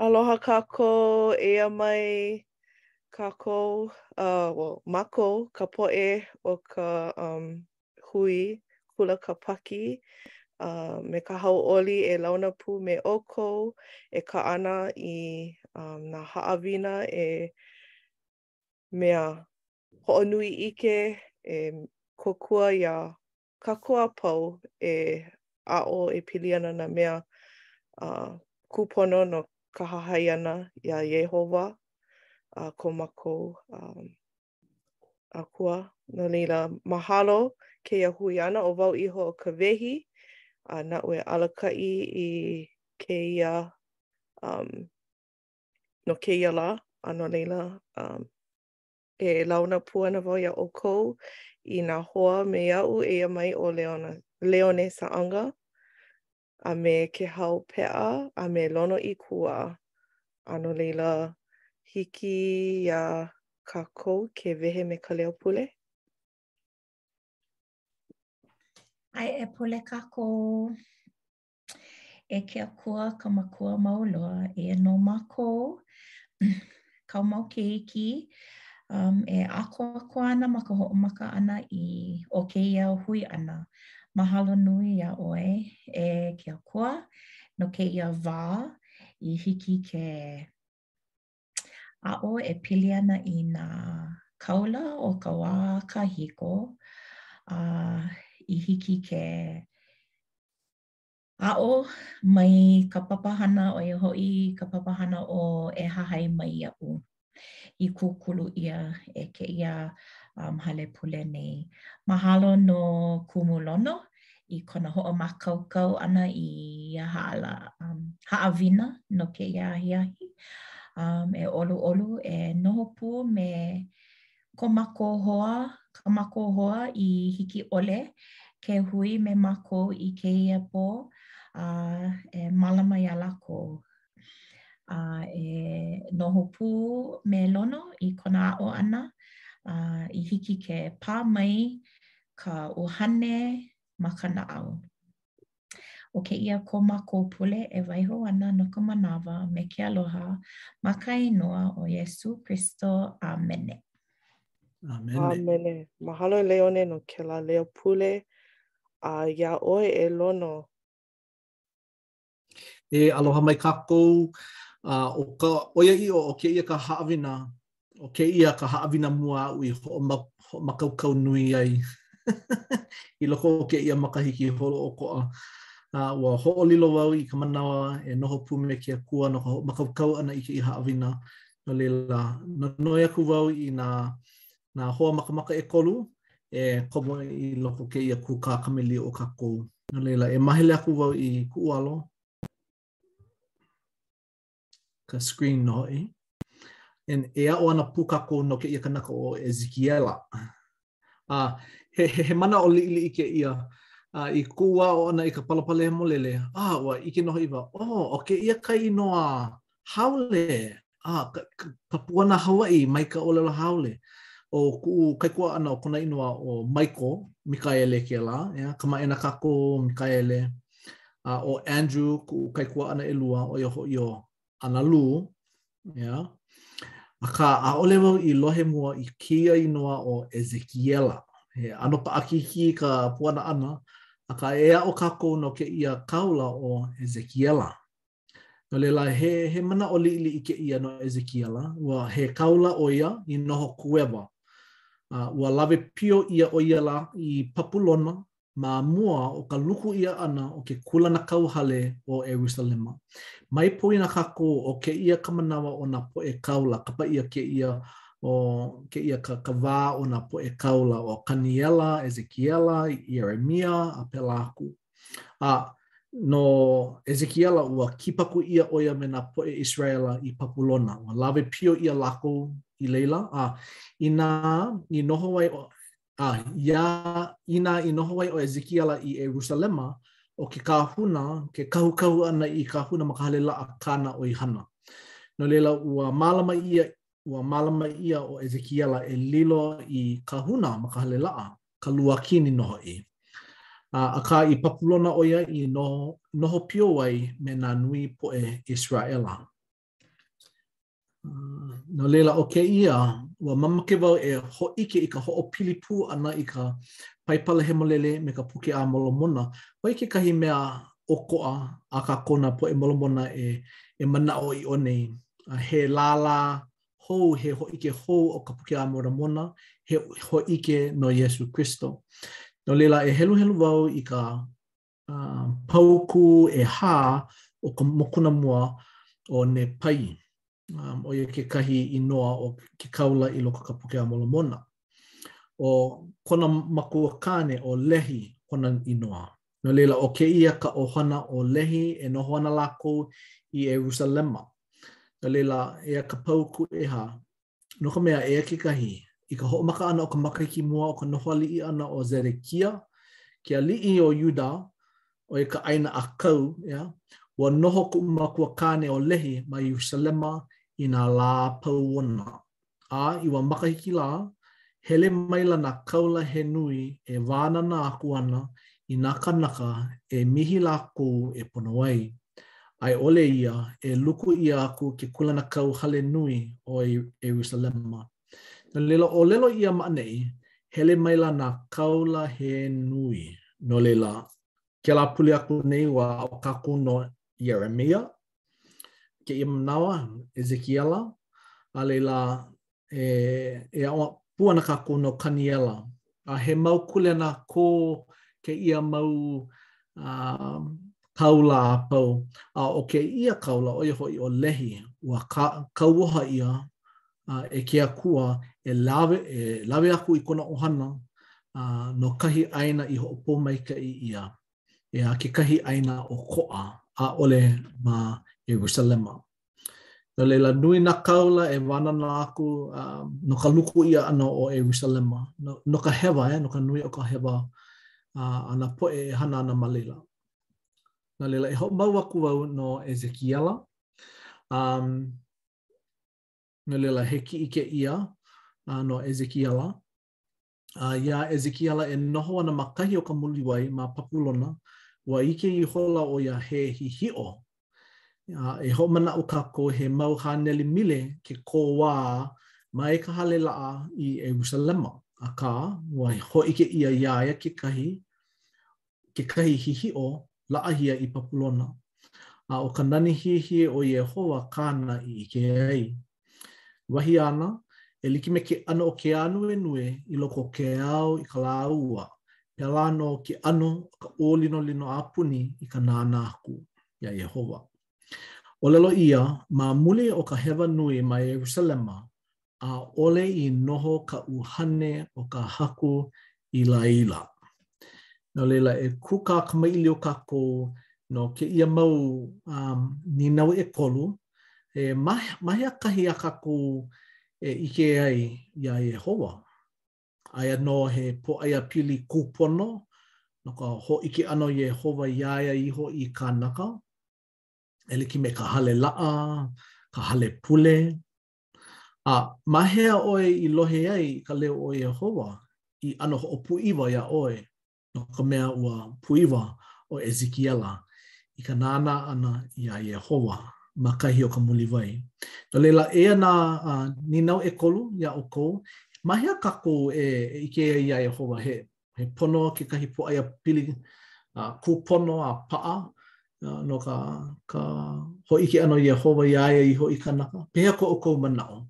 Aloha kākou, eia mai kākou, uh, well, mākou ka poʻe o ka um, hui kula Kāpaki, uh, me ka hauʻoli e launa pū me ʻoukou e kaʻana i um, nā haʻawina e mea hoʻonui ʻike e kōkua iā kākou a pau e aʻo e pili ana nā mea uh, kūpono no ka hahai ʻana iā Iēhova a uh, ko mākou um, akua. No leila, mahalo kēia hui ʻana ʻo wau iho ʻo Kawehi a uh, naʻu e alakaʻi i kēia um, no kēia lā a no leila um, E launa pū ana wau iā ʻoukou i nā hoa me aʻu eia mai ʻo Leona, Leone Saʻanga, a me Kēhau Peʻa, a me Lono Ikuwā, a no laila, hiki iā kākou ke wehe me ka leo pule. ʻAe e pule kākou. E ke Akua ka makua mau loa, eia nō mākou kāu mau keiki um, e ʻākoakoa ana ma ka hoʻomaka ʻana i o kēia hui ʻana. Mahalo nui iā ʻoe, e ke Akua, no kēia wā i hiki ke aʻo e pili ana i nā kaula o ka wā kahiko a i hiki ke aʻo mai ka papahana ʻo ia hoʻi ka papahana ʻo E hahai mai iaʻu i kūkulu ʻia e kēia um, hale pule nei. Mahalo no Kumu Lono i kona hoʻomākaukau ʻana i ia haʻa um, haʻawina no kēia ahiahi um, e ʻoluʻolu e noho pū me ko mākou hoa, kā mākou hoa i hiki ʻole ke hui me mākou i kēia pō a uh, e mālama iā lākou. A uh, e noho pū me Lono i kona aʻo ʻana a uh, i hiki ke pā mai ka ʻuhane ma ka naʻau. ʻO kēia ko mākou pule e waiho ana no ka manawa me ke aloha ma ka inoa o Iesū Kristo. ʻĀmene. ʻĀmene. ʻĀmene. Mahalo e Leone no kēlā leo pule, a iā ʻoe e Lono. E aloha mai kākou. Uh, ʻo ka ʻoiaʻiʻo ʻo kēia ka haʻawina, ʻo kēia ka haʻawina mua aʻu i hoʻomakaukau nui ai i loko o kēia makahiki holoʻokoʻa. Uh, ua hoʻolilo wau i ka manawa e noho pū me ke Akua no ka hoʻomakaukau ʻana i kēia haʻawina. No leila, nonoi aku wau i nā nā hoa makamaka ʻekolu e komo i loko kēia kūkā kamaʻilio kākou. No leila, e māhele aku wau i kuʻu alo, ka screen nō hoʻi, and e aʻo ana pū kākou no kēia kanaka ʻo Ezekiela. Uh, he, he, he manaʻo liʻiliʻi kēia, uh, i kuʻu aʻo ʻana i ka Palapala Hemolele, a uh, ua ʻike nō hoʻi wau, oh, ʻo kēia ka inoa haole, A, ka, ka, ka puana Hawaiʻi mai ka ʻōlelo haole. ʻO kuʻu kaikuaʻana ʻo kona inoa ʻo Michael Mikaele kēlā, ʻeā, kamaʻāina kākou Mikaele. A ʻo Andrew, kuʻu kaikuaʻana ʻelua, ʻo ia hoʻi ʻo Analū, ʻeā. Akā, ʻaʻole wau i lohe mua i kēia inoa ʻo Ezekiela. He ʻano paʻakikī ka puana ʻana, akā e aʻo kākou no kēia kāula ʻo Ezekiela. No leila, he, he manaʻo liʻiliʻi kēia no Ezekiela, ua he kāula ʻo ia i noho kuewa. Uh, ua lawe pio ʻia ʻo ia ala i Papulona ma mua o ka luku ʻia ʻana o ke kūlanakauhale ʻo Ierusalema. Mai poina kākou ʻo kēia ka manawa o nā poʻe kāula, kapa ʻia kēia ʻo kēia ka, ka wā o nā poʻe kāula ʻo Kaniela, Ezekiela, Ieremia, a pēlā aku. A no Ezekiela ua kīpaku ʻia ʻo ia me nā poʻe ʻIseraʻela i Papulona, ua lawe pio ʻia lākou i laila, a inā i noho ai a iā inā i noho ai ʻo Ezekiela i Ierusalema, ʻo ke kahuna, ke kahukahu ʻana i kahuna ma ka hale laʻa kāna ʻoihana. No laila, ua mālama ʻia ua mālama ʻia ʻo Ezekiela e lilo i kahuna ma ka hale laʻa, ka luakini nō hoʻi. A, akā, i Papulona ʻo ia i noho, noho pio ai me nā nui poʻe ʻIseraʻela. Uh, no leila ʻo kēia, ua mamake wau e hōʻike i ka hoʻopili pū ʻana i ka Paipala Hemolele me ka Puke a Molomona, ʻo ia kekahi mea ʻokoʻa a kākou nā poʻe Molomona e, e manaʻoʻiʻo nei, a he lālā hou, he hōʻike hou ʻo ka Puke a Molomona, he hōʻike no Iesū Kristo. No laila, e heluhelu wau i ka uh, paukū ʻehā o ka mokuna mua o Nepai. Um, ʻo ia kekahi inoa o ke kāula i loko ka Puke a Molomona. ʻO kona makua kāne ʻo Lehi, kona inoa. No laila, ʻo kēia ka ʻohana o Lehi e noho ana lākou i Ierusalema. No laila, eia ka paukū ʻehā, no ka mea, eia kekahi, i ka hoʻomaka ʻana o ka makahiki mua o ka noho aliʻi ʻana o Zedekia, ke aliʻi o Iuda, ʻo ia ka ʻāina ʻākau, yeah, ua noho kuʻu makua kāne ʻo Lehi ma Ierusalema i nā lā a pau ona. a i ua makahiki lā, hele maila nā kāula he nui e wānana aku ana i nā kanaka e mihi lākou e pono ai. A i ʻole ia, e luku ʻia aku ke kūlanakauhale nui o Ierusalema. No laila, ʻōlelo ʻia ma ʻaneʻi, hele maila nā kaula he nui. No laila, kēlā pule aku nei ua aʻo kākou no Ieremia, Kēia manawa, ʻEzekiela, a laila e, e aʻo pū ana kākou no Kaniela. A he mau kuleana ko kēia mau uh, kāula a pau. A ʻo kēia kāula, ʻo ia hoʻi ʻo Lehi, ua ka, kauoha ʻia uh, e ke akua e lawe, e lawe aku i kona ʻohana uh, no kahi ʻāina i hoʻopōmaikaʻi ʻia. yeah, kekahi ʻāina ʻokoʻa, ʻaʻole ma Ierusalema. No leila, nui nā kāula e wānana aku uh, no ka luku ʻia ʻana o Ierusalema, no, no ka hewa, eh, no ka nui o ka hewa uh, a nā poʻe e hana ana ma leila. No leila, e hoʻomau aku au no ʻEzekiela. Um, no leila, he kiʻi kēia uh, no ʻEzekiela. A iā ʻEzekiela e noho ana ma kahi o ka muliwai ma Papulona, ua ʻike ihola ʻo ia he hihiʻo. A e hoʻomanaʻo kākou he mau haneli mile ke kōwā mai ka hale laʻa i Ierusalema, akā, ua hōʻike ʻia iā ia kekahi kekahi hihiʻo laʻahia i Papulona, a ʻo ka nani hiehie o Iēhova kāna i ʻike ai. Wahi āna, e like me ke ʻano o ke ānuenue i loko o ke ao i ka lā ua, pēlā nō ke ʻano o ka ʻōlinolino a puni i ka nānā aku iā Iēhova. ʻŌlelo ʻia, ma muli o ka hewa nui ma Ierusalema, ʻaʻole i noho ka ʻuhane o ka Haku i laila. No laila, e kūkā kamaʻilio kākou no kēia mau um, nīnau ʻekolu, e ma, ma hea kahi a kākou e ʻike ai iā Iēhova? Aia nō he pōʻaiapili kūpono no ka hōʻike ʻana o Iēhova iā ia iho i kānaka, e like me ka hale laʻa, ka hale pule, A ma hea ʻoe i lohe ai i ka leo o Iēhova i ʻano hoʻopūʻiwa iā ʻoe, no ka mea, ua pūʻiwa ʻo ʻEzekiela i ka nānā ʻana iā Iēhova ma kahi o ka muliwai? No laila, eia nā nīnau ʻekolu iā ʻoukou, Ma hea kākou e ʻike ai iā Iēhova he he pono kekahi pōʻaiapili uh, kūpono a paʻa uh, no ka, ka hōʻike ʻana o Iēhova iā ia iho i kānaka. Pehea ko ʻoukou manaʻo?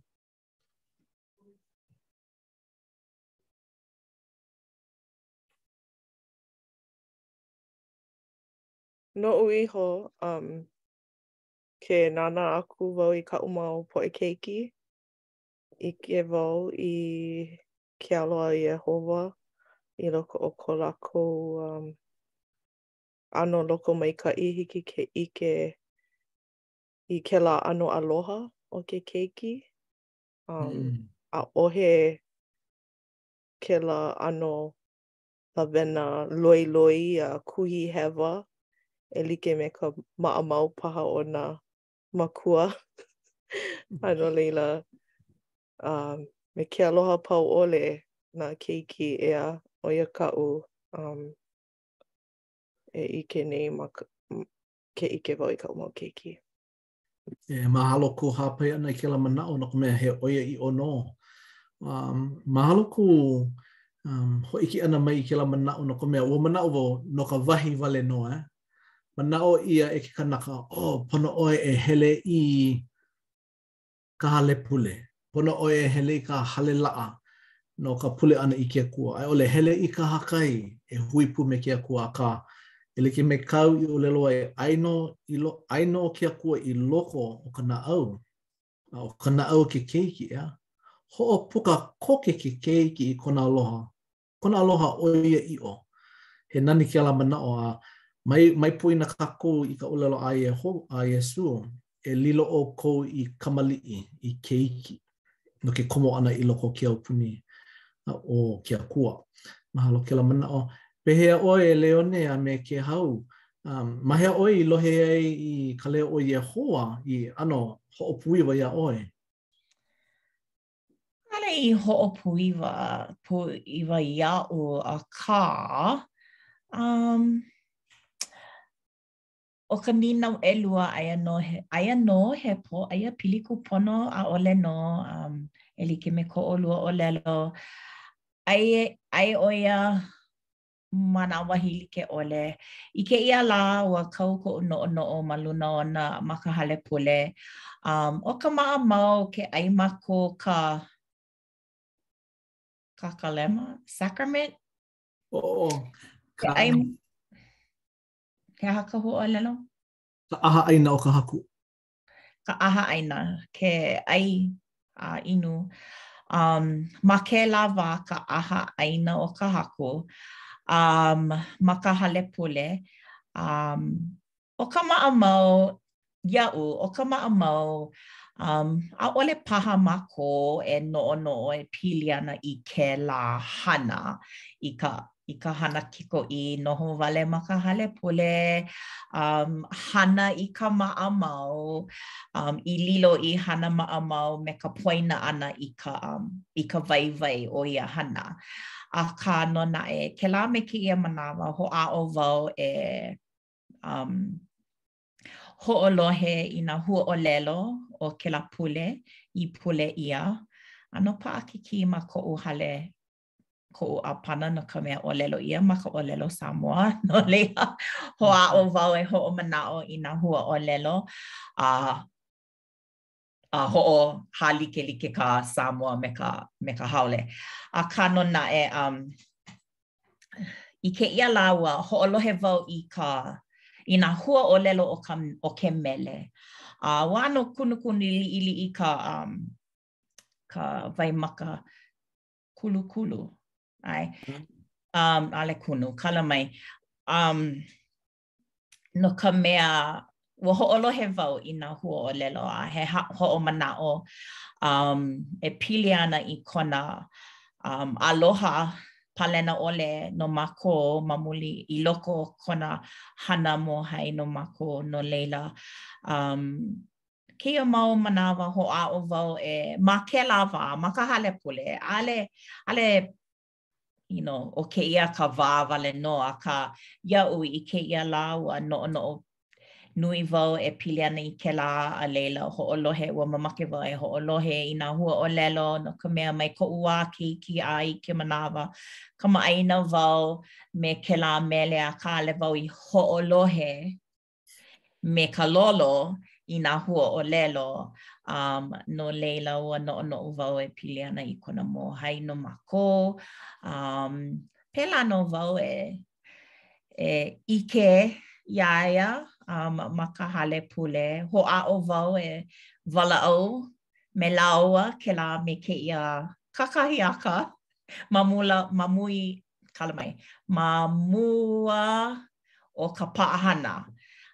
Noʻu iho, um, ke nānā aku wau i kaʻu mau poʻe keiki, ʻike wau i ke alo a Iēhova i loko o ko lākou ʻano lokomaikaʻi, hiki ke ʻike i kēlā ʻano aloha o ke keiki, ʻaʻohe kēlā ʻano lawena loiloi a kuhi hewa e like me ka maʻamau paha o nā makua. A no laila, a me ke aloha pau ʻole o nā keiki, ʻeā, ʻo ia kaʻu um, e ʻike nei ma ka, ke ʻike wau i kaʻu mau keiki. E mahalo kou hāpai ʻana i kēlā manaʻo no ka mea he ʻoiaʻiʻo nō. Um, mahalo kou um, hōʻike ʻana mai i kēlā manaʻo no ka mea ua manaʻo wau no ka wahi wale nō, eh? Manaʻo ʻia e ke kanaka, oh, pono ʻoe e hele i ka hale pule, pono ʻoe e hele i ka hale laʻa no ka pule ʻana i ke akua, a i ʻole, hele i kahakai e hui pū me ke akua, akā, e like me kāu i ʻōlelo ai, ʻai nō i lo, ʻai nō ke akua i loko o ka naʻau, a ʻo ka naʻau o ke keiki, ʻeā? Hoʻopuka koke ke keiki i kona aloha, Kona aloha ʻoiaʻiʻo, he nani kēlā manaʻo a mai mai poina kākou i ka ʻōlelo a Iehō, a Iesū, e lilo ʻoukou i kamaliʻi, i keiki, no ke komo ʻana i loko o ke aupuni o ke Akua. Mahalo kēlā manaʻo, Pehea ʻoe e Leone a me Kēhau? Um, ma hea ʻoe i lohe ai i ka leo o Iēhova i ʻano hoʻopūʻiwa iā ʻoe? ʻAʻole i hoʻopūʻiwa pūʻiwa iaʻu, akā, um, ʻo ka nīnau ʻelua aia nō he aia nō he pōʻaiapili kūpono ʻaʻole nō um, e like me ko ʻolua ʻōlelo, ʻae ʻae ʻo ia ma nā wahi like ʻole. I kēia lā, ua kau koʻu noʻonoʻo ma luna ona ma ka hale pule. Um, ʻo ka maʻamau ke ʻai mākou ka kakalema, sacrament? Oo. Ke ʻai, he aha ka huaʻōlelo? Ka ʻahaʻaina o ka haku. ka ʻaha ʻaina, ke ʻai a inu. Um, ma kēlā wā ka ʻaha ʻaina o ka haku um, ma ka hale pule. Um, ʻo ka maʻamau iaʻu, ʻo ka maʻamau, um, ʻaʻole paha mākou e noʻonoʻo e pili ana i kēlā hana i ka i ka hana kikoʻī, noho wale ma ka hale pule, um, hana i ka maʻamau, um, i lilo i hana maʻamau me ka poina ʻana i ka, um, i ka waiwai o ia hana. Akā nō naʻe, kēlā me kēia manawa, hoʻāʻo wau e um, hoʻolohe i nā huaʻōlelo o kēlā pule i pule ʻia. ʻAno paʻakikī ma koʻu hale koʻu ʻāpana no ka mea ʻōlelo ʻia ma ka ʻōlelo Sāmoa. No laila, hoʻāʻo mm-hmm. wau e hoʻomanaʻo i nā hua ʻōlelo a a hoʻohālikelike ka Sāmoa me ka, me ka haole. Akā nō naʻe, um, i kēia lā ua hoʻolohe wau i ka i nā hua ʻōlelo o, ka, o ke mele. A uh, ua ʻano kunukunu liʻiliʻi ka, um, ka waimaka kulukulu. ʻAe, mm-hmm. um, ʻaʻole kunu, kala mai. Um, no ka mea, ua hoʻolohe wau i nā huaʻōlelo a he hoʻomanaʻo um, e pili ana i kona um, aloha palena ʻole no mākou ma muli i loko kona hana mōhai no mākou no laila um, kēia mau manawa hoʻāʻo wau e ma kēlā wā, ma ka hale pule, ʻaʻole, ʻaʻole you know, ʻo kēia ka wā wale nō, akā iaʻu i kēia lā ua noʻonoʻo nui wau e pili ana i kēlā a laila hoʻolohe, ua mamake wau e hoʻolohe i nā hua ʻōlelo no ka mea mai koʻu wā keiki a i kēia manawa kamaʻāina wau me kēlā mele akā ʻaʻole wau i hoʻolohe me ka lolo i nā huaʻōlelo, um, no laila ua noʻonoʻo wau e pili ana i kona mōhai no mākou. Um, pēlā nō wau e, e ʻike iā ia um, ma ka hale pule. Hoʻāʻo wau e walaʻau me lāua kēlā me kēia kakahiaka ma mula, ma mui, kala mai, ma mua o ka paʻahana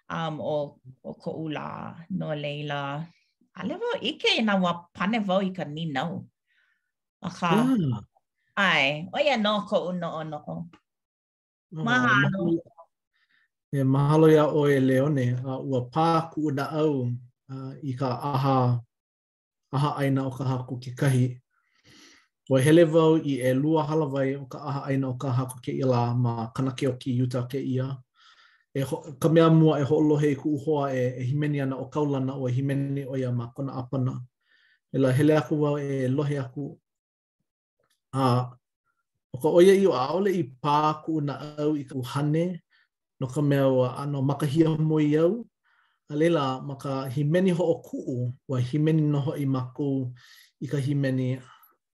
um, o, o koʻu lā. No laila, ʻaʻole wau ʻike inā ua pane wau i ka nīnau. Akā, yeah. ʻae, ʻo ia nō koʻu noʻonoʻo. Oh, Mahalo. E mahalo iā ʻoe Leone, a ua pā kuʻu naʻau uh, i ka ʻaha ʻaha ʻaina o ka haku kekahi. Ua hele wau i ʻelua hālāwai o ka ʻaha ʻaina o ka haku kēia lā ma Kana Keoki, Utah kēia. E ho, ka mea mua e hoʻolohe i kuʻu hoa e, e hīmeni ana ʻo Kaulana, ua hīmeni ʻo ia ma kona ʻāpana. A laila, hele aku wau e lohe aku. A, ʻo ka ʻoiaʻiʻo, ʻaʻole i pā kuʻu naʻau i ka ʻuhane, no ka mea, ua ʻano makahiamoe au, a laila, ma ka hīmeni hoʻokuʻu, ua hīmeni nō hoʻi mākou i ka hīmeni,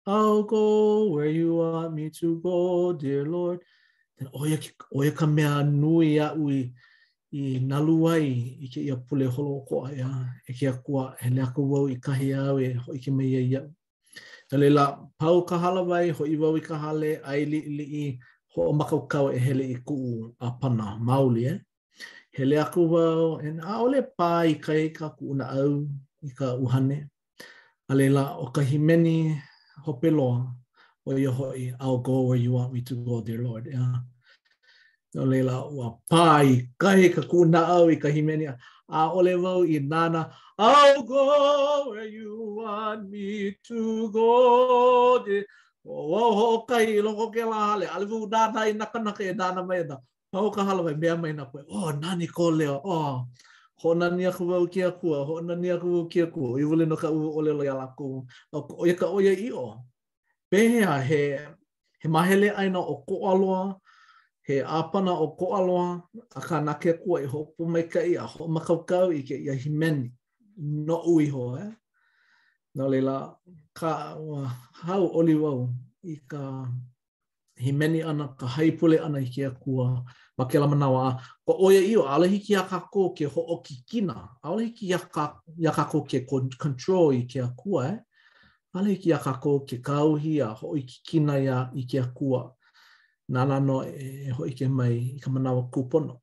I'll go where you want me to go, dear Lord. ʻO ia, ʻo ia ka mea nui aʻu i, i nalu ai i kēia pule holoʻokoʻa, yeah, e ke Akua, hele aku wau i kahi āu e hōʻike mai ai iaʻu. No laila, pau ka hālāwai, hoʻi wau i ka hale, ʻai liʻiliʻi, hoʻomākaukau e hele i kuʻu ʻāpana maoli, eh? Hele aku wau, and ʻaʻole pā ikaika kuʻu naʻau i ka ʻuhane. A laila, ʻo ka hīmeni hope loa, ʻo ia hoʻi, I'll go where you want me to go, dear Lord. No laila, ua pā ikaika kuʻu naʻau i ka hīmeni, ʻaʻole wau i nānā, I'll go where you want me to go, dear. ʻO wau hoʻokahi i loko o kēlā hale, ʻaʻole wau i nānā i nā kānaka e nānā mai ana, pau ka hālāwai, mea mai nā poʻe, oh, nani ko leo, oh. Hoʻonani aku wau i ke Akua, hoʻonani aku wau i ke Akua, ʻo ia wale nō kaʻu ʻōlelo iā lākou, ʻo ia ka ʻoiaʻiʻo. Pehea he he mahele ʻāina ʻokoʻa loa, he ʻāpana ʻokoʻa loa, akā na ke Akua i hoʻopōmaikaʻi a hoʻomākaukau i kēia hīmeni noʻu iho, eh? No laila, ka, ua hauʻoli wau i ka hīmeni ʻana, ka haipule ʻana i ke Akua ma kēlā manawa, ʻo ka ʻoiaʻiʻo, ʻaʻole hiki iā kākou ke hoʻokikina, ʻaʻole hiki iā, kā, iā kākou ke control i ke Akua, eh? ʻaʻole hiki iā kākou ke kāohi a hoʻokikina iā, i ke Akua, nāna nō e, e hōʻike mai i ka manawa kūpono.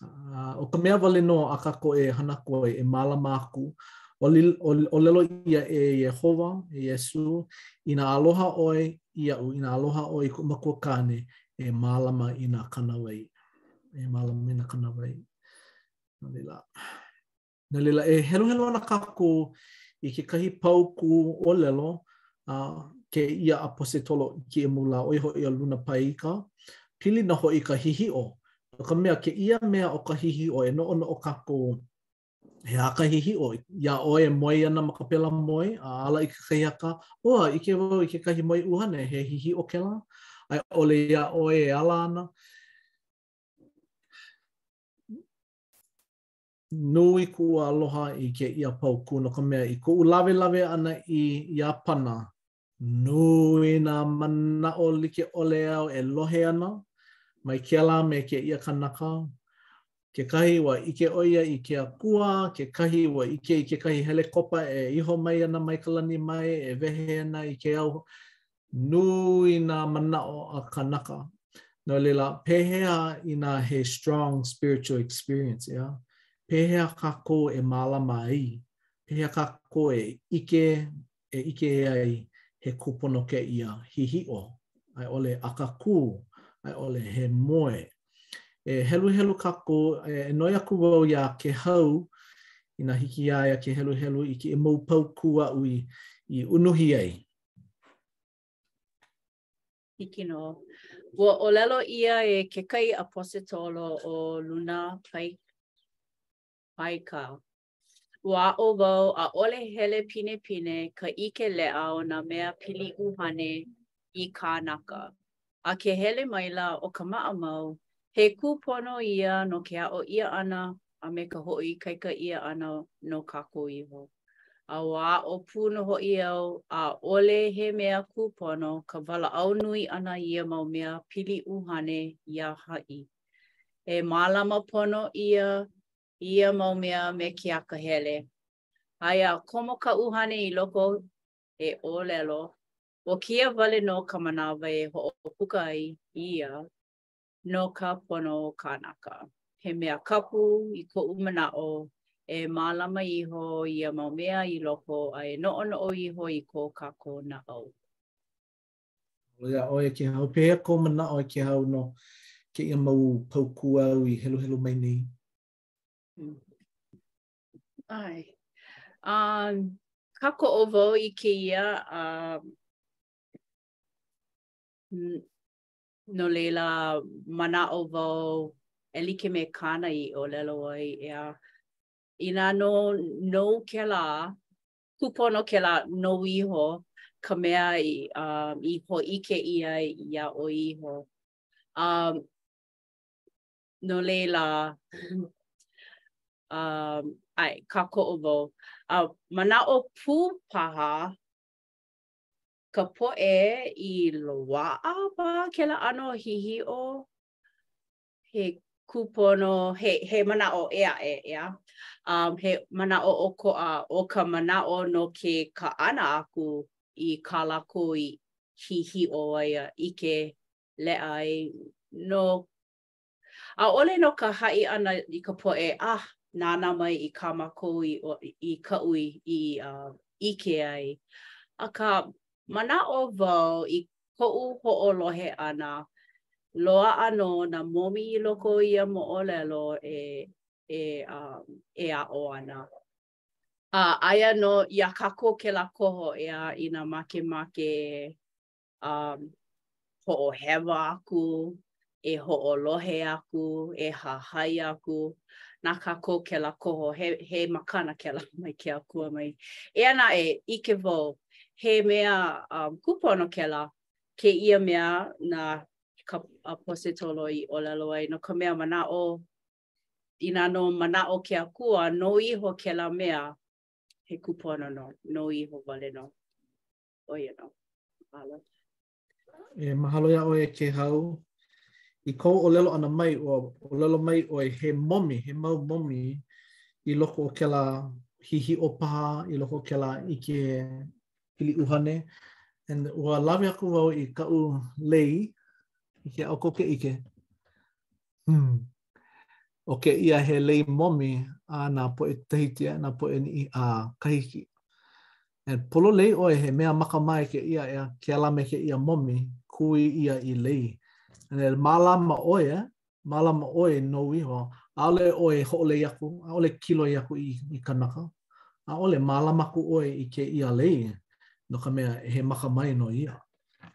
Uh, ʻo ka mea wale nō a kākou e hana aku ai, e mālama aku, ʻōli, ʻō, ʻōlelo ʻia e Iēhova, e Iesū, inā aloha ʻoe iaʻu, inā aloha ʻoe i kuʻu makua kāne, e mālama i nā kānāwai. E mālama i nā kānāwai. No laila. No laila, e heluhelu ana kākou i kekahi paukū ʻōlelo a kēia ʻAposetolo i kēia mau lā, ʻo ia hoʻi a Luna Paika, pili ana hoʻi i ka hihiʻo, no ka mea, kēia mea ʻo ka hihiʻo, e noʻonoʻo kākou, he aha ka hihiʻo? Iā ʻoe e moe ana ma ka pela moe, a ala i kakahiaka, ua ʻike wau i kekahi moe ʻuhane, he hihiʻo kēlā? A i ʻole iā ʻoe e ala ana, Nui kuʻu aloha i kēia paukū no ka mea i koʻu lawelawe ʻana i Iāpana, nui nā manaʻo like ʻole au e lohe ana mai kēlā me kēia kanaka. Kekahi, ua ʻike ʻo ia i ke akua, kekahi, ua ʻike i kekahi helekopa e iho mai ana mai ka lani mai e wehe ana i ke au Nui nā manaʻo a kanaka. No laila, pehea inā he strong spiritual experience, ʻeā? Pehea kākou e mālama ai? Pehea kākou e ʻike e ʻike ai he kūpono kēia hihiʻo a i ʻole akakū a i ʻole he moe? E heluhelu kākou, e noi aku wau iā Kēhau inā hiki iā ia ke heluhelu i kēia mau paukū aʻu i unuhi ai. Hiki nō. Ua ʻōlelo ʻia e kekahi ʻAposetolo ʻo Luna Pai, Paika, Ua aʻo wau, ʻaʻole hele pinepine ka ʻike leʻa o nā mea pili ʻuhane i kānaka. a ke hele maila ʻo ka maʻamau, he kūpono ia no ke aʻo ʻia ʻana a me ka hoʻoikaika ʻia ʻana no kākou iho. A ua aʻo pū nō hoʻi au, ʻaʻole he mea kūpono ka walaʻau nui ʻana i ia mau mea pili ʻuhane iā haʻi. E mālama pono ʻia ia mau mea me ke akahele. Aia komo ka ʻuhane i loko e ʻōlelo, ʻO kēia wale nō ka manawa e hoʻopuka ai ia no ka pono o kānaka. He mea kapu i koʻu manaʻo e mālama iho ia mau mea i loko a e noʻonoʻo iho i ko kākou naʻau. Mahalo iā ʻoe e Kēhau, pehea kou manaʻo e Kēhau no kēia mau paukū āu i heluhelu mai nei? ʻAe. Um, kākoʻo wau i kēia uh, no laila manaʻo wau e like me kāna i ʻōlelo ai ʻeā inā nō nou kēlā kūpono kēlā nou iho ka mea i um, i hōʻike ʻia iā ʻoe iho. Um, no laila um, ʻae, kākoʻo wau. A uh, manaʻo pū paha ka poʻe i loaʻa ma kēlā ʻano hihiʻo he kūpono, he, he manaʻo ʻē aʻe, ʻeā. Um, he manaʻo ʻokoʻa ʻo ka manaʻo no ke kaʻana aku i kā lākou i hihiʻo ai a ʻike leʻa ai nō ʻAʻole no ka haʻi ʻana i ka poʻe, ah, nānā mai i kā mākou i kaʻu i ʻike ai. Akā, manaʻo wau i koʻu hoʻolohe ʻana, loaʻa nō nā momi i loko o ia moʻolelo e aʻo ana. A aia nō iā kākou kēlā koho, ʻeā, inā makemake um, hoʻohewa aku, e hoʻolohe aku, e hahai aku, na kākou kēlā koho, he, he makana kēlā mai ke Akua mai. Eia naʻe, ʻike wau, he mea um, kūpono kēlā, kēia mea na ka ʻaposetolo i ʻōlelo ai, no ka mea manaʻo, inā nō manaʻo ke Akua, nou iho kēlā mea, he kūpono nō, nou iho wale nō. ʻo ia nō. Mahalo. E mahalo iā ʻoe e Kēhau. I kou ʻōlelo ʻana mai, ua ʻōlelo mai ʻoe he momi, he mau momi i loko o kēlā hihiʻo paha, i loko o kēlā ʻike pili ʻuhane. And ua lawe aku wau i kaʻu lei i kēia, ʻo ʻoukou ke ʻike. Hmm. ʻO kēia he lei momi a nā poʻe Tahiti a nā poʻe Niʻi a Kahiki. And pololei ʻoe he mea makamae kēia, ʻeā, kēlā me kēia momi, kui ʻia i lei. E mālama ʻoe, mālama ʻoe nou iho, ʻaʻole ʻoe e hoʻolei aku, ʻaʻole e kiloi aku i i kanaka, ʻaʻole, mālama aku ʻoe i kēia lei, no ka mea, he makamae nō ia.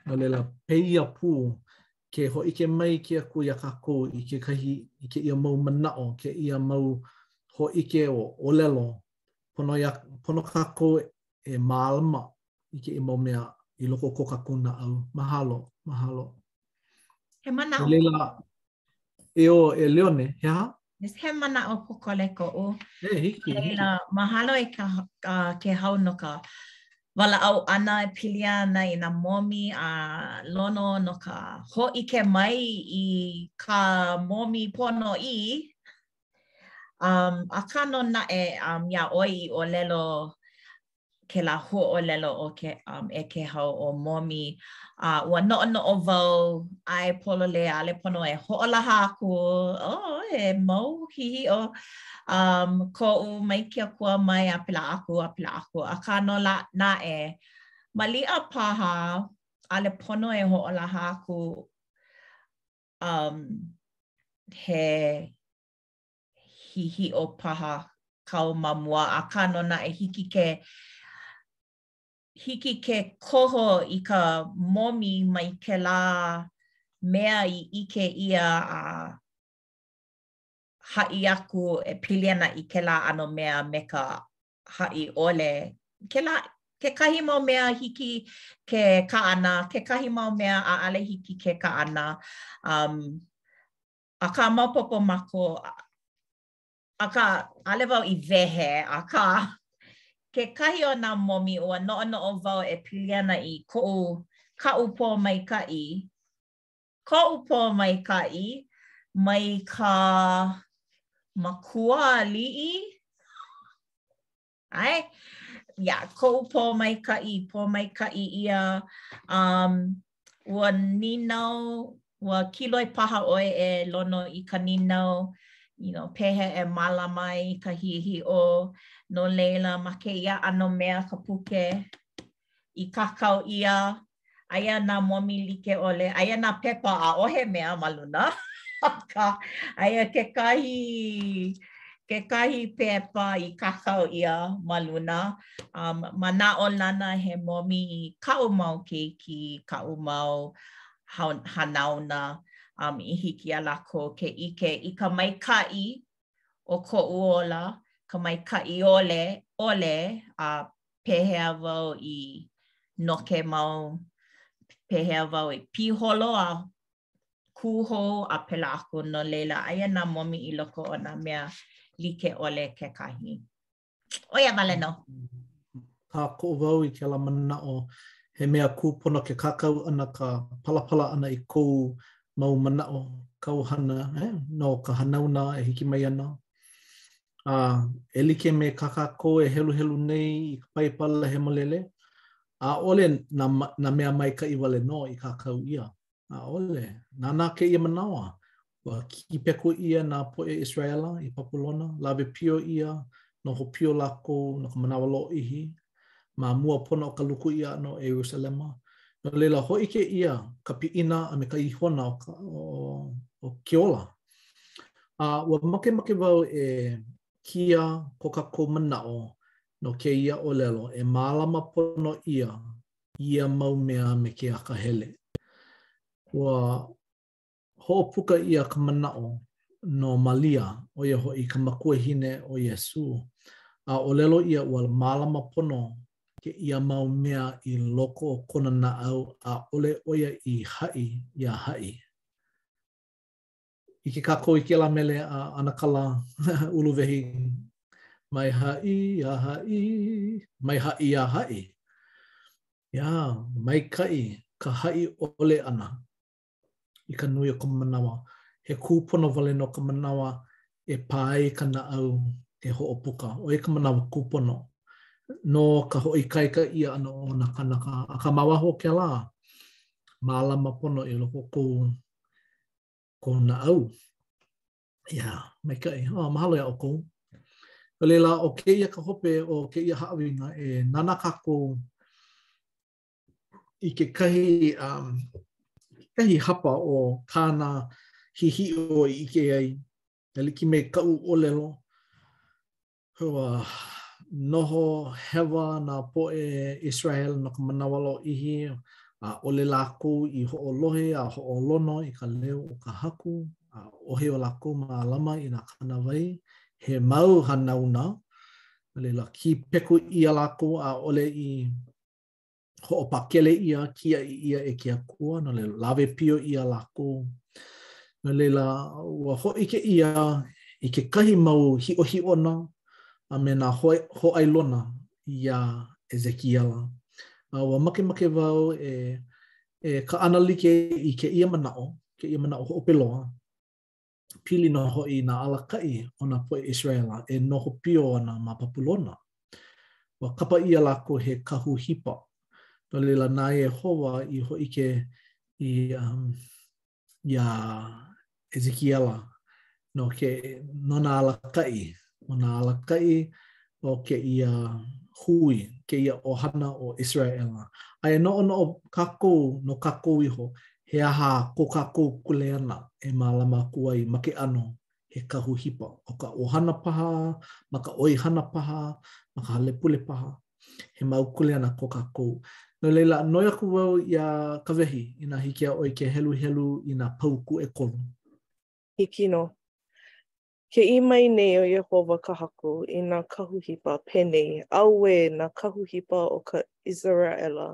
No laila, pēia pū Ke hōʻike mai ke Akua iā kākou i kekahi i kēia mau manaʻo, kēia mau hōʻike ʻōlelo, pono iā, pono kākou e mālama i kēia mau mea i loko o ko kākou naʻau. Mahalo. Mahalo. He manaʻo. No laila, eō, e Leone, he aha? Yes, he manaʻo pōkole koʻu, inā hiki. Laila, mahalo i ka, uh, Kēhau no ka walaʻau ʻana e pili ana i nā momi a Lono no ka hōʻike mai i ka momi ponoʻī. Um, akā nō naʻe um, iā ʻoe i ʻōlelo kēlā huaʻōlelo o Kē, um, e Kēhau, ʻo momi. A uh, ua noʻonoʻo wau, ʻae pololei, ʻaʻole pono e hoʻolaha aku, oh, he mau hihiʻo um, koʻu mai ke Akua mai a pēlā aku, a pēlā aku. Akā nō lā naʻe, maliʻa paha, ʻaʻole pono e hoʻolaha aku um, he hihiʻo paha kāu ma mua, akā nō naʻe hiki ke hiki ke koho i ka momi mai kēlā mea i ʻike ʻia a haʻi aku e pili ana i kēlā ʻano mea me ka haʻi ʻole. Kēlā kekahi mau mea hiki ke kaʻana, kekahi mau mea ʻaʻole hiki ke kaʻana. Um, Akā, maopopo mākou, akā, ʻaʻole wau i wehe, akā, kekahi o nā momi ua noʻonoʻo wau e pili ana i koʻu, kaʻu pōmaikaʻi, koʻu pōmaikaʻi mai ka makua aliʻi. ʻAe? Yeah, koʻu pōmaikaʻi, pōmaikaʻi ʻia, um, ua nīnau, ua kiloi paha ʻoe e Lono i ka nīnau, you know, pehea e mālama i ka hihiʻo, no laila, ma kēia ʻano mea ka puke, i kākau ʻia, aia nā momi like ʻole, aia nā pepa, ʻaʻohe mea ma luna, akā, aia kekahi, kekahi pepa i kākau ʻia ma luna. Um, manaʻolana he momi i kaʻu mau keiki, kaʻu mau hanauna, um, i hiki iā lākou ke ʻike i ka maikaʻi o koʻu ola, ka maikaʻi ʻole, ʻole, a pehea wau i noke mau, pehea wau i piholo a kū hou a pēlā aku, no laila, aia nā momi i loko o nā mea like ʻole kekahi. ʻO ia wale nō. Kākoʻo wau i kēlā manaʻo, he mea kūpono ke kākau ʻana, ka palapala ʻana i kou mau manaʻo, kāu hana, eh, no ka hanauna e hiki mai ana. A e like me kā kākou e heluhelu nei i ka Paipala Hemolele, ʻaʻole nā, nā mea maikaʻi wale nō i kākau ʻia. ʻAʻole. Nānā kēia manawa, ua kīpeku ʻia nā poʻe Israela i Papulona, lawe pio ʻia, noho pio lākou no ka manawa lōʻihi, ma mua pono o ka luku ʻia ʻana o Ierusalema. No laila, hōʻike ʻia ka piʻina a me ka ihona o, ka, o, o ke ola A ua makemake wau e kia ko kākou manaʻo no kēia ʻōlelo e mālama pono ʻia ia mau mea me ke akahele. Ua hoʻopuka ʻia ka manaʻo no Malia, ʻo ia hoʻi ka makuahine o Iesū, a ʻōlelo ʻia ua mālama pono kēia mau mea i loko o kona naʻau ʻaʻole ʻo ia i haʻi iā haʻi. ʻIke kākou i kēlā mele a ʻAnakala Uluwehi, Mai haʻi iā haʻi, mai haʻi iā haʻi. Ia, maikaʻi ka haʻi ʻole ʻana i ka nui o ka manawa. He kūpono wale nō ka manawa e pā ai ka naʻau e hoʻopuka. ʻO ia ka manawa kūpono no ka hoʻoikaika ʻia ʻana o nā kānaka. Akā ma waho o kēlā, mālama pono i loko o kou ko naʻau. Ia, maikaʻi. Oh, mahalo iā ʻoukou. No laila, ʻo kēia ka hope o kēia haʻawina e nānā kākou i kekahi, um, kahi hapa o kāna hihiʻo i ʻike ai, e like me kaʻu ʻōlelo, Ua noho hewa nā poʻe Israel no ka manawa lōʻihi, ʻaʻole lākou i hoʻolohe a hoʻolono i ka leo o ka Haku, ʻaʻohe o lākou mālama i nā kānāwai, he mau hanauna, a laila, kīpeku ʻia lākou ʻaʻole i hoʻopakele ʻia, kiaʻi ʻia e ke Akua, no laila, lawe pio ʻia lākou. No laila, ua hōʻike ʻia i kekahi mau hiʻohiʻona a me nā hō, hōʻailona iā Ezekiela. A ua makemake wau e, e kaʻana like i kēia manaʻo, kēia manaʻo hope loa, pili nō hoʻi nā alakaʻi o nā poʻe ʻIseraela e noho pio ana ma Babulona. Ua kapa ʻia lākou he kahu hipa. No laila, na Iēhova i hōʻike i um, iā Ezekiela no, ke, no nā alakaʻi, ʻo nā alakaʻi o kēia hui, kēia ʻohana o ʻIseraela. A e noʻonoʻo kākou no kākou iho, he aha ko kākou kuleana e mālama aku ai ma ke ʻano he kahu hipa, ʻo ka ʻohana paha, ma ka ʻoihana paha, ma ka hale pule paha. He mau kuleana ko kākou. No laila, noi aku wau iā Kawehi inā hiki iā ʻoe ke heluhelu i nā paukū ʻekolu. Hiki nō. Ke ʻī mai nei ʻo Iēhova ka Haku i nā kahu hipa, penei, Auē nā kahu hipa o ka ʻIseraʻela,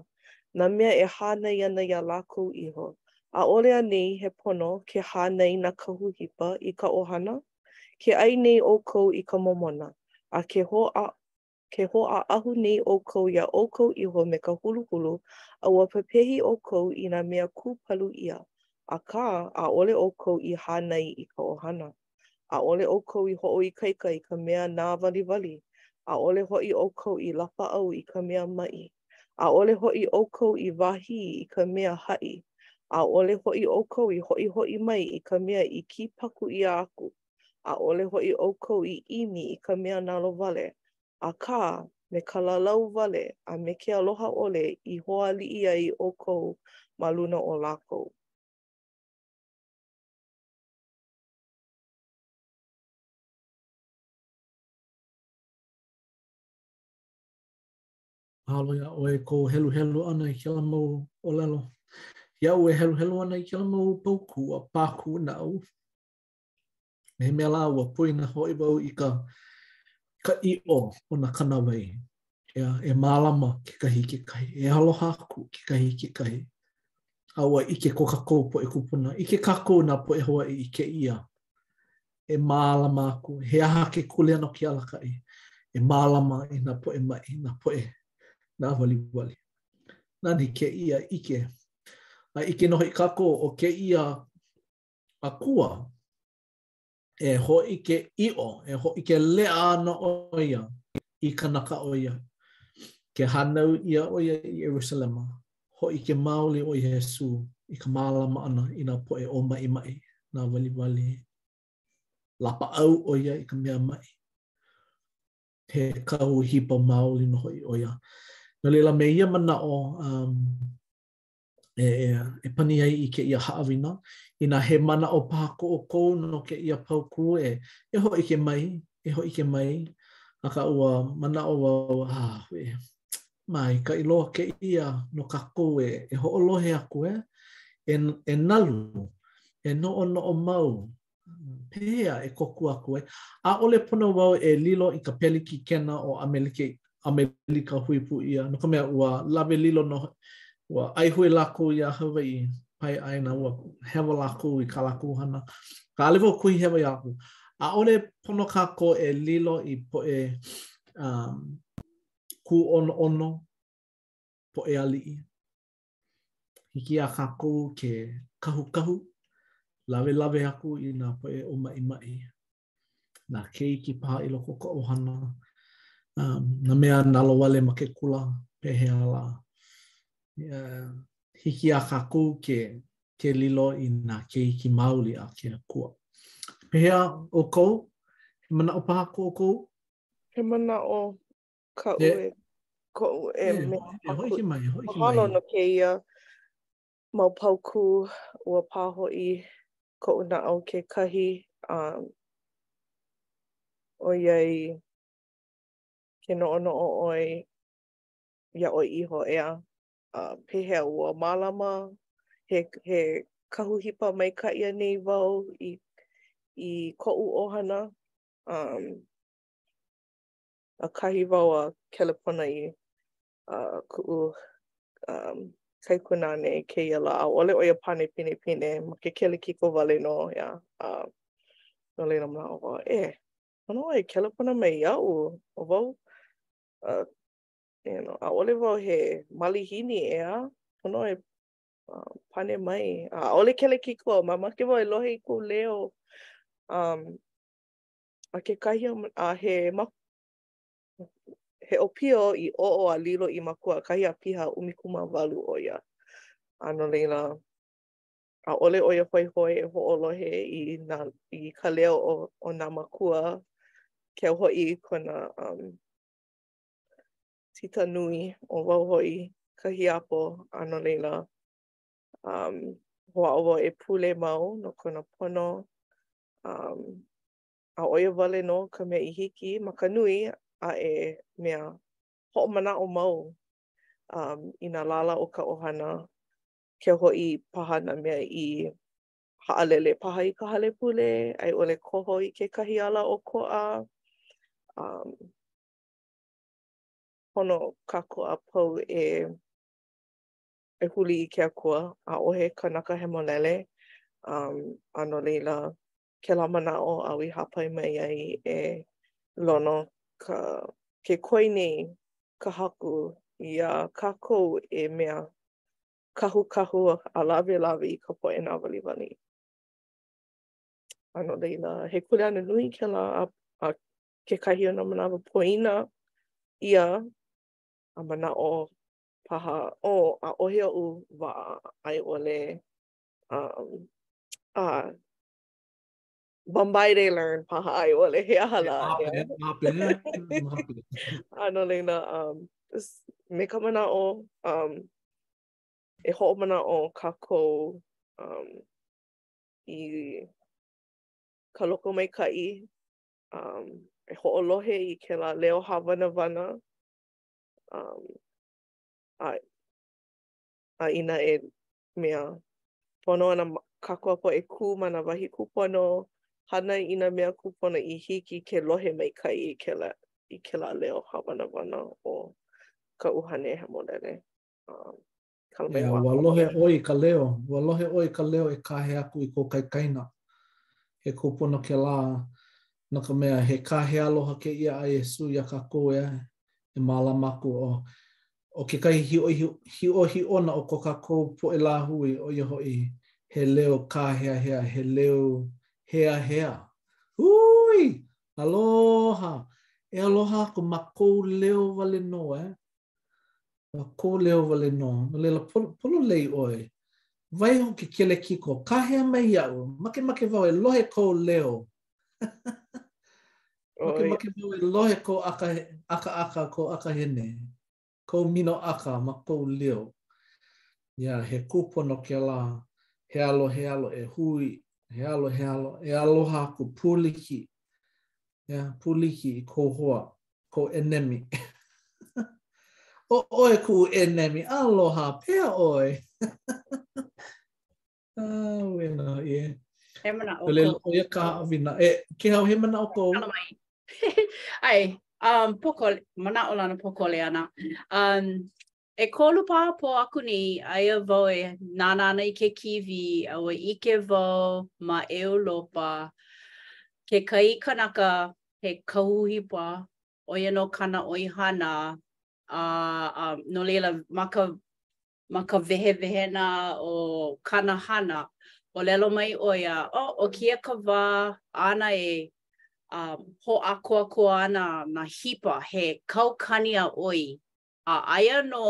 nā mea e hānai ana iā lākou iho, ʻaʻole anei he pono ke hānai nā kahu hipa i ka ʻohana? Ke ʻai nei ʻoukou i ka momona, a ke hōʻa ke hōʻaʻahu nei ʻoukou iā ʻoukou iho me ka huluhulu, a ua pepehi ʻoukou i nā mea kūpalu ʻia, akā, ʻaʻole ʻoukou i hānai i ka ʻohana. ʻAʻole ʻoukou i hoʻoikaika i ka mea nāwaliwali, ʻaʻole hoʻi ʻoukou i lapaʻau i ka mea maʻi, ʻaʻole hoʻi ʻoukou i wahī i ka mea haʻi, ʻaʻole hoʻi ʻoukou i hoʻihoʻi mai i ka mea i kīpaku ʻia aku. ʻaʻole hoʻi ʻoukou i ʻimi i ka mea nalowale, akā, me ka lalau wale a me ke aloha ʻole i hoʻāliʻi ai ʻoukou ma luna o lākou. Mahalo iā ʻoe i kou heluhelu ʻana i kēlā mau ʻōlelo. Iaʻu e heluhelu ana i kēlā mau paukū a pā kuʻu naʻau. Me he mea lā, ua poina hoʻi wau i ka, ka ʻiʻo o nā kānāwai, ʻeā, e mālama kekahi i kekahi, e aloha aku kekahi i kekahi, a ua ʻike ko kākou poʻe kūpuna, ʻike kākou nā poʻe Hawaiʻi i kēia, e mālama aku, he aha ke kuleana o ke alakaʻi, e mālama i nā poʻe maʻi, nā poʻe nāwaliwali. Nani kēia ʻike. A ʻike nō hoʻi kākou, ʻo kēia Akua, e hōʻike ʻiʻo, e hōʻike leʻa ana ʻo ia i kanaka ʻo ia, ke hānau ʻia ʻo ia i Ierusalema, hōʻike maoli ʻo Iesū i ka mālama ʻana i nā poʻe ʻōmaʻimaʻi, nāwaliwali, lapaʻau ʻo ia i ka mea maʻi, he kahu hipa maoli nō hoʻi ʻo ia. No laila, me ia manaʻo, e, e, e pani ai i kēia haʻawina, inā he manaʻo paha ko ʻoukou no kēia paukū e, e hōʻike mai, e hōʻike mai, akā ua manaʻo wau, a ah, he maikaʻi loa kēia no kākou e, e hoʻolohe aku e, e, e nalu, e noʻonoʻo mau, pehea e kōkua aku ai? ʻAʻole pono wau e lilo i ka Pelikikena o ʻAmelike ʻAmelika Hui Pū ʻIa, no ka mea, ua lawe lilo nō, ua ʻaihue lākou iā Hawaiʻi pae ʻāina, ua hewa lākou i kā lākou hana. Akā ʻaʻole wau kuhihewa iā lākou. ʻAʻole pono kākou e lilo i poʻe um, kūʻonoʻono, poʻe aliʻi. Hiki iā kākou ke kahukahu lawelawe aku i nā poʻe ʻōmaʻimaʻi, nā keiki paha i loko o ka ʻohana, um, nā mea nalowale ma ke kula, pehea lā. Uh, hiki iā kākou ke, ke lilo i nā keiki maoli a ke akua. Pehea ʻoukou? He manaʻo paha ko ʻoukou? He manaʻo Ka e, ue koʻu e, e mea e paku. Hōʻike mai, hōʻike mai. Mahalo no kēia mau paukū ua pā hoʻi koʻu naʻau kekahi um, ʻoiai ke noʻonoʻo ʻoe iā ʻoe iho ʻeā a uh, pehea ua mālama he, he kahuhipa maikaʻi anei wau i, i koʻu ʻohana um, ʻakahi wau a kelepona i uh, kuʻu um, kaikunāne i kēia lā. ʻAʻole ʻo ia pane pinepine makē kelekiko wale nō ʻo ia. Uh, no leila manaʻo wau, e, eh, pono ʻoe e kelepona mai iaʻu, ʻo wau, uh, you know, ʻaʻole wau he malihini ʻeā, pono e uh, pane mai. ʻAʻole kelekiko, mamake wau e lohe i kou leo. Um, A kekahi o, a he maku, he ʻōpio i oʻo a lilo i makua ʻakahi a piha ʻumikūmāwalu ʻo ia. A no laila, ʻaʻole ʻo ia hoihoi e hoʻolohe i nā, i ka leo o, o nā makua, keu hoʻi kona, um, tita nui, ʻo wau hoʻi ka hiapo, a no laila, um, hoʻāʻo wau e pule mau no kona pono, Um, a ʻo ia wale nō ka mea i hiki ma ka nui a e mea hoʻomanaʻo mau um, i nā lālā o ka ʻohana, keu hoʻi paha nā mea i haʻalele paha i ka hale pule, a i ʻole koho i kekahi ala ʻokoʻa. Um, pono kākou a pau e e huli i ke akua, ʻaʻohe kanaka hemolele, um, a no leila, kēlā manaʻo āu i hāpai mai ai e Lono ka, ke koi nei ka haku iā kākou e mea kahukahu a lawelawe i ka poʻe nāwaliwali. A no leila, he kuleana nui kēlā a, a kekahi o nā manawa poina ʻia a manaʻo paha, ʻo, ʻaʻohe oʻu wā a i ʻole, um, a, bumbai they learn paha a i ʻole he aha lā. A no leila, um, me ka manaʻo, um, e hoʻomanaʻo kākou um, i ka lokomaikaʻi, um, e hoʻolohe i kēlā leo hāwanawana, Um, a, a inā e mea, pono ana kākou a pau e kū ma nā wahi kūpono, hana i nā mea kūpono i hiki ke lohe maikaʻi i kēlā, i kēlā leo hāwanawana o ka ʻUhane Hemolele. Um, Yeah, ua lohe ʻoe i ka leo, ua lohe ʻoe i ka leo e kāhea aku i kou kaikaina. He kūpono kēlā, no ka mea, he kāhea aloha kēia a Iesū iā kākou ē, e mālama aku ʻo, ʻo kekahi hiʻohi, hiʻohiʻona o ko kākou poʻe lāhui, ʻo ia hoʻi, he leo kāheahea, he leo heahea. Hui! Aloha! E aloha aku ma kou leo wale nō, ē? Ma kou leo wale nō, no laila, pololei ʻoe. Waiho ke kelekiko, kāhea mai iaʻu, makemake wau e lohe kou leo. makemake wau e lohe kou ʻaka, ʻakaʻaka, kou ʻakahene, kou minoʻaka ma kou leo. Yeah, he kūpono kēlā, he alo, he alo e hui, he alo, he alo e aloha aku pūliki, yeah, pūliki i kou hoa. kou ʻenemi. ʻO ʻoe kuʻu ʻenemi, aloha, pehea ʻoe. Auē nō ē. He manaʻo kou? ʻO ia ka haʻawina. E Kēhau, he manaʻo kou? ʻAe, um, pōko, manaʻolana pōkole ana. Um, ʻEkolu paha pō aku nei, aia wau e nānā ana i ke kīwī a ua ʻike wau ma ʻEulopa, kekahi kanaka he kahuhipa, ʻo ia nō kāna ʻoihana, a no laila, ma ka ma ka wehewehena o kāna hana, ʻōlelo mai ʻo ia, oh, ʻo kēia ka wā āna e hoʻākoakoa ana nā hipa, he kaukani a ʻoi A aia nō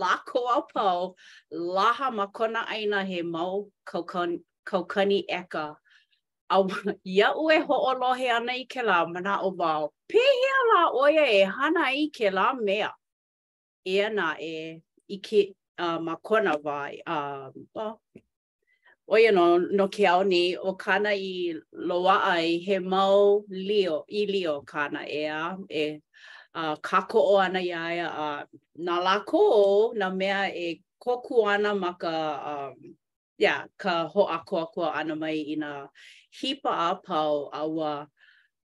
lākou a pau, laha ma kona ʻāina he mau kaukani ʻeka. A iaʻu e hoʻolohe ana i kēlā, manaʻo wau, pehea lā ʻo ia e hana i kēlā mea? Eia naʻe, i ke, ma kona wā, ʻo ia nō nō ke aʻo nei ʻo kāna i loaʻa ai he mau lio, ʻīlio kāna ʻeā, e kākoʻo ana iā ia a na lākou nō e kōkua ana ma ka, ia, ka hoʻākoakoa ʻana mai i nā hipa a pau a ua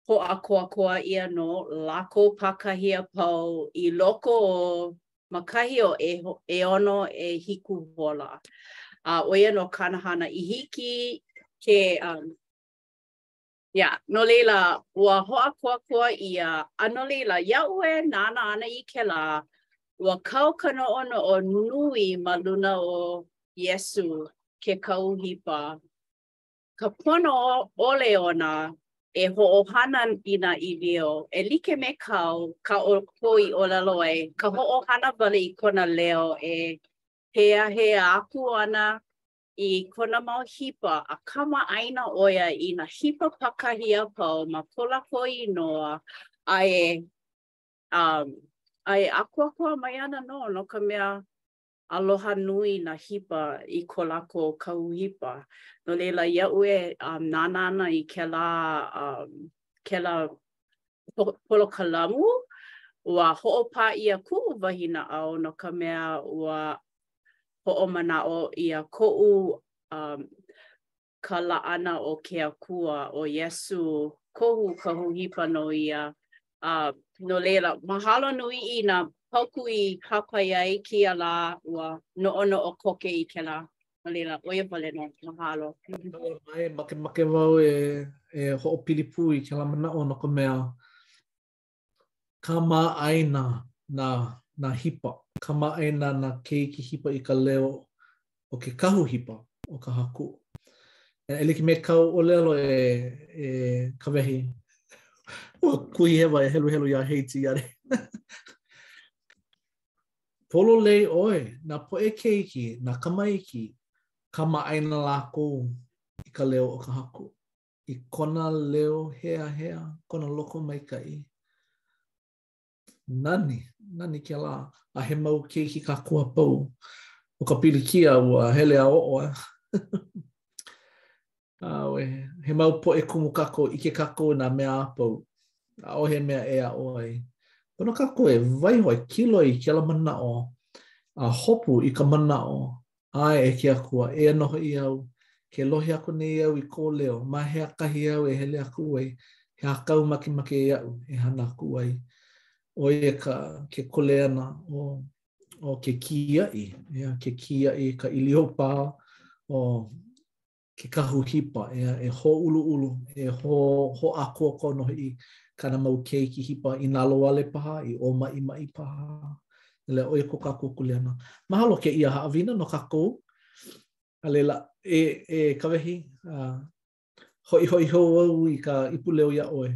hoʻākoakoa ʻia nō lākou pākahi a pau i loko o ma kahi o ʻeono, ʻehiku hola, a ʻo ia nō kāna hana i hiki ke Iā, no laila, ua hoʻākoakoa ʻia, a no laila, iaʻu e nānā ana i kēlā, ua kau ka noʻonoʻo nui ma luna o Iesū ke kahu hipa ka pono ʻole ona e hoʻohana i nā ʻīlio e like me kāu, kā ʻoukou i ʻōlelo ai, kā, hoʻohana wale i kona leo e heahea aku ana i kona mau hipa a kamaʻāina ʻo ia i nā hipa pākahi a pau ma ko lākou inoa a e um a e ʻākoakoa mai ana nō no ka mea, Aloha nui nā hipa i ko lākou kahu hipa. No laila, iaʻu e nānā ana i kēlā kēlā polokalamu, ua hoʻopā ʻia kuʻu wahi naʻau no ka mea ua hoʻomanaʻo ʻia koʻu ka laʻana o ke Akua, ʻo Iesū kohu kahu hipa nō ia. A no laila, mahalo nui i nā paukū i hāpai ʻia i kēia lā, ua noʻonoʻo koke i kēlā. No laila, ʻo ia wale nō. Mahalo. Aloha mai, makemake wau e hoʻopili pū i kēlā manaʻo no ka mea, kamaʻāina nā nā hipa, kamaʻāina nā keiki hipa i ka leo o ke kahu hipa o ka haku. E, e like me kāu ʻōlelo e, e Kawehi, ua kuhi hewa e heluhelu ia heiti iare. Pololei ʻoe, nā poʻe keiki, nā kamaiki, kamaʻāina lākou i ka leo o ka haku. i kona leo heahea, kona lokomaikaʻi. Nani, nani kēlā, a he mau keiki kākou a pau. ʻO ka pilikia ua hele a oʻo, eh? Auē, he mau poʻe kumu kākou, ʻike kākou i nā mea a pau. ʻAʻohe mea e aʻo ai. Pono kākou e waiho, e kiloi i kēlā manaʻo, a hopu i ka manaʻo ʻAe, e ke Akua, eia nō hoʻi au, ke lohe aku nei au i kō leo, ma hea kahi aʻu e hele aku ai, he aha kāu makemake aʻu e hana aku ai, ʻo ia ka, ke kuleana o, o ke kiaʻi, ʻeā, ke kiaʻi, ka ʻiliopā o, ke kahu hipa, e e hōʻuluʻulu, e ho hoʻākoakoa nō hoʻi kāna mau keiki hipa i nalowale paha, i ʻōmaʻimaʻi paha. No laila, ʻo ia ko kākou kuleana. Mahalo kēia haʻawina no kākou. A laila, e e ka wehi, uh, hoʻihoʻi hou au i ka ipu leo iā ʻoe.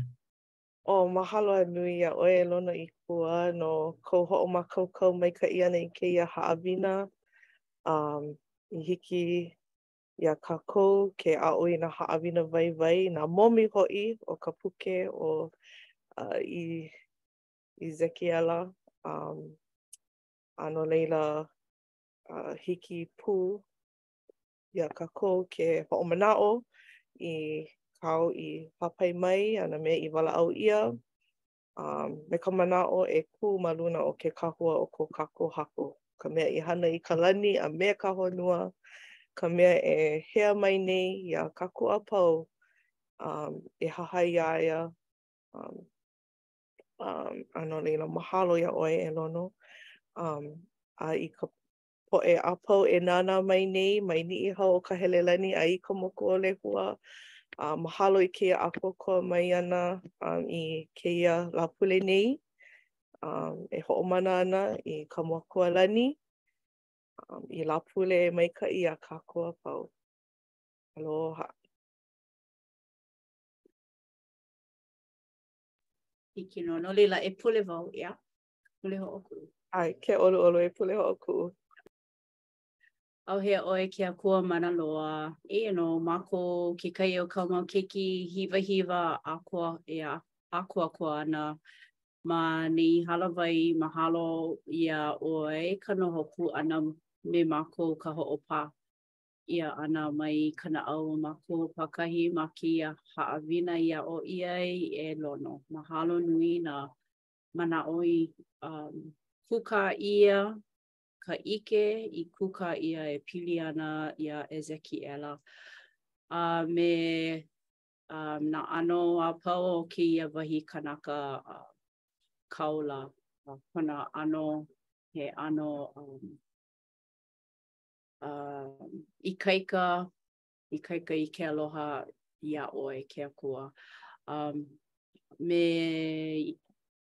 ʻŌ mahalo a nui iā ʻoe e Lonoikua no kou hoʻomākaukau maikaʻi ʻana i kēia haʻawina. Um, i hiki iā kākou ke aʻo i nā haʻawina waiwai, nā momi hoʻi o ka puke ʻo Ezekiela. A no laila, hiki pū iā kākou ke hoʻomanaʻo i kāu i hāpai mai a nā mea i walaʻau ʻia a me ka manaʻo e kū ma luna o ke kahua o ko kākou haku, ka mea i hana i ka lani a me ka honua, ka mea e hea mai nei iā kākou a pau um, e hahai iā ia. Um, um, a no laila, mahalo iā ʻoe e Lono. Um, a i ka poʻe a pau e nānā mai nei mai Niʻihau o Kahelelani a i ka moku o Lehua. A mahalo i kēia ʻākoakoa mai ʻana um, i kēia Lāpule nei um, e hoʻomana ana i ka Makua Lani um, i Lāpule maikaʻi iā kākou a pau. Aloha. Hiki nō, no laila e pule wau, ʻeā? Pule Hoʻokuʻu. ʻAe, ke ʻoluʻolu e Pule Hoʻokuʻu. ʻAuhea ʻoe ke Akua mana loa, eia nō mākou kekahi o kāu mau keiki hiwahiwa e ʻākoakoa ana ma nei hālāwai. Mahalo iā ʻoe i ka noho pū ʻana me mākou, ka hoʻopā ʻia ʻana mai ka naʻau o mākou pākahi ma kēia haʻawina i aʻo ʻia ai e Lono. Mahalo nui nā manaʻo i um, kūkā ʻia ka ʻike i kūkā ʻia e pili ana iā Ezekiela a me um, nā ʻano a pau o kēia wahi kanaka uh, kaula uh, kona ʻano he ʻano um, uh, ikaika ikaika i ke aloha iā ʻoe, ke Akua. Um, me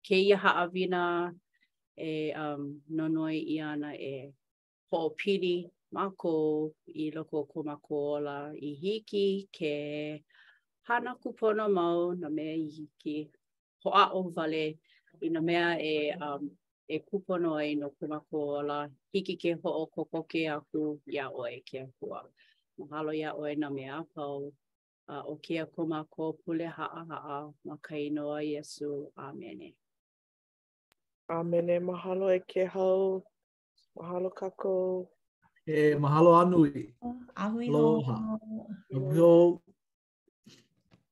kēia haʻawina e um, nonoi ʻia ana e hoʻopili mākou i loko o ko mākou ola i hiki ke hana kūpono mau nā mea i hiki hoʻāʻo wale i nā mea e um e kūpono ai no ko mākou ola, hiki ke hoʻokokoke aku iā ʻoe ke Akua. Mahalo iā ʻoe nā mea a pau, a ʻo kēia kā mākou pule haʻahaʻa, ma ka inoa o Iesū, ʻāmene. ʻĀmene, mahalo e Kēhau, mahalo kākou. E mahalo a nui. A hui hou. A hui hou.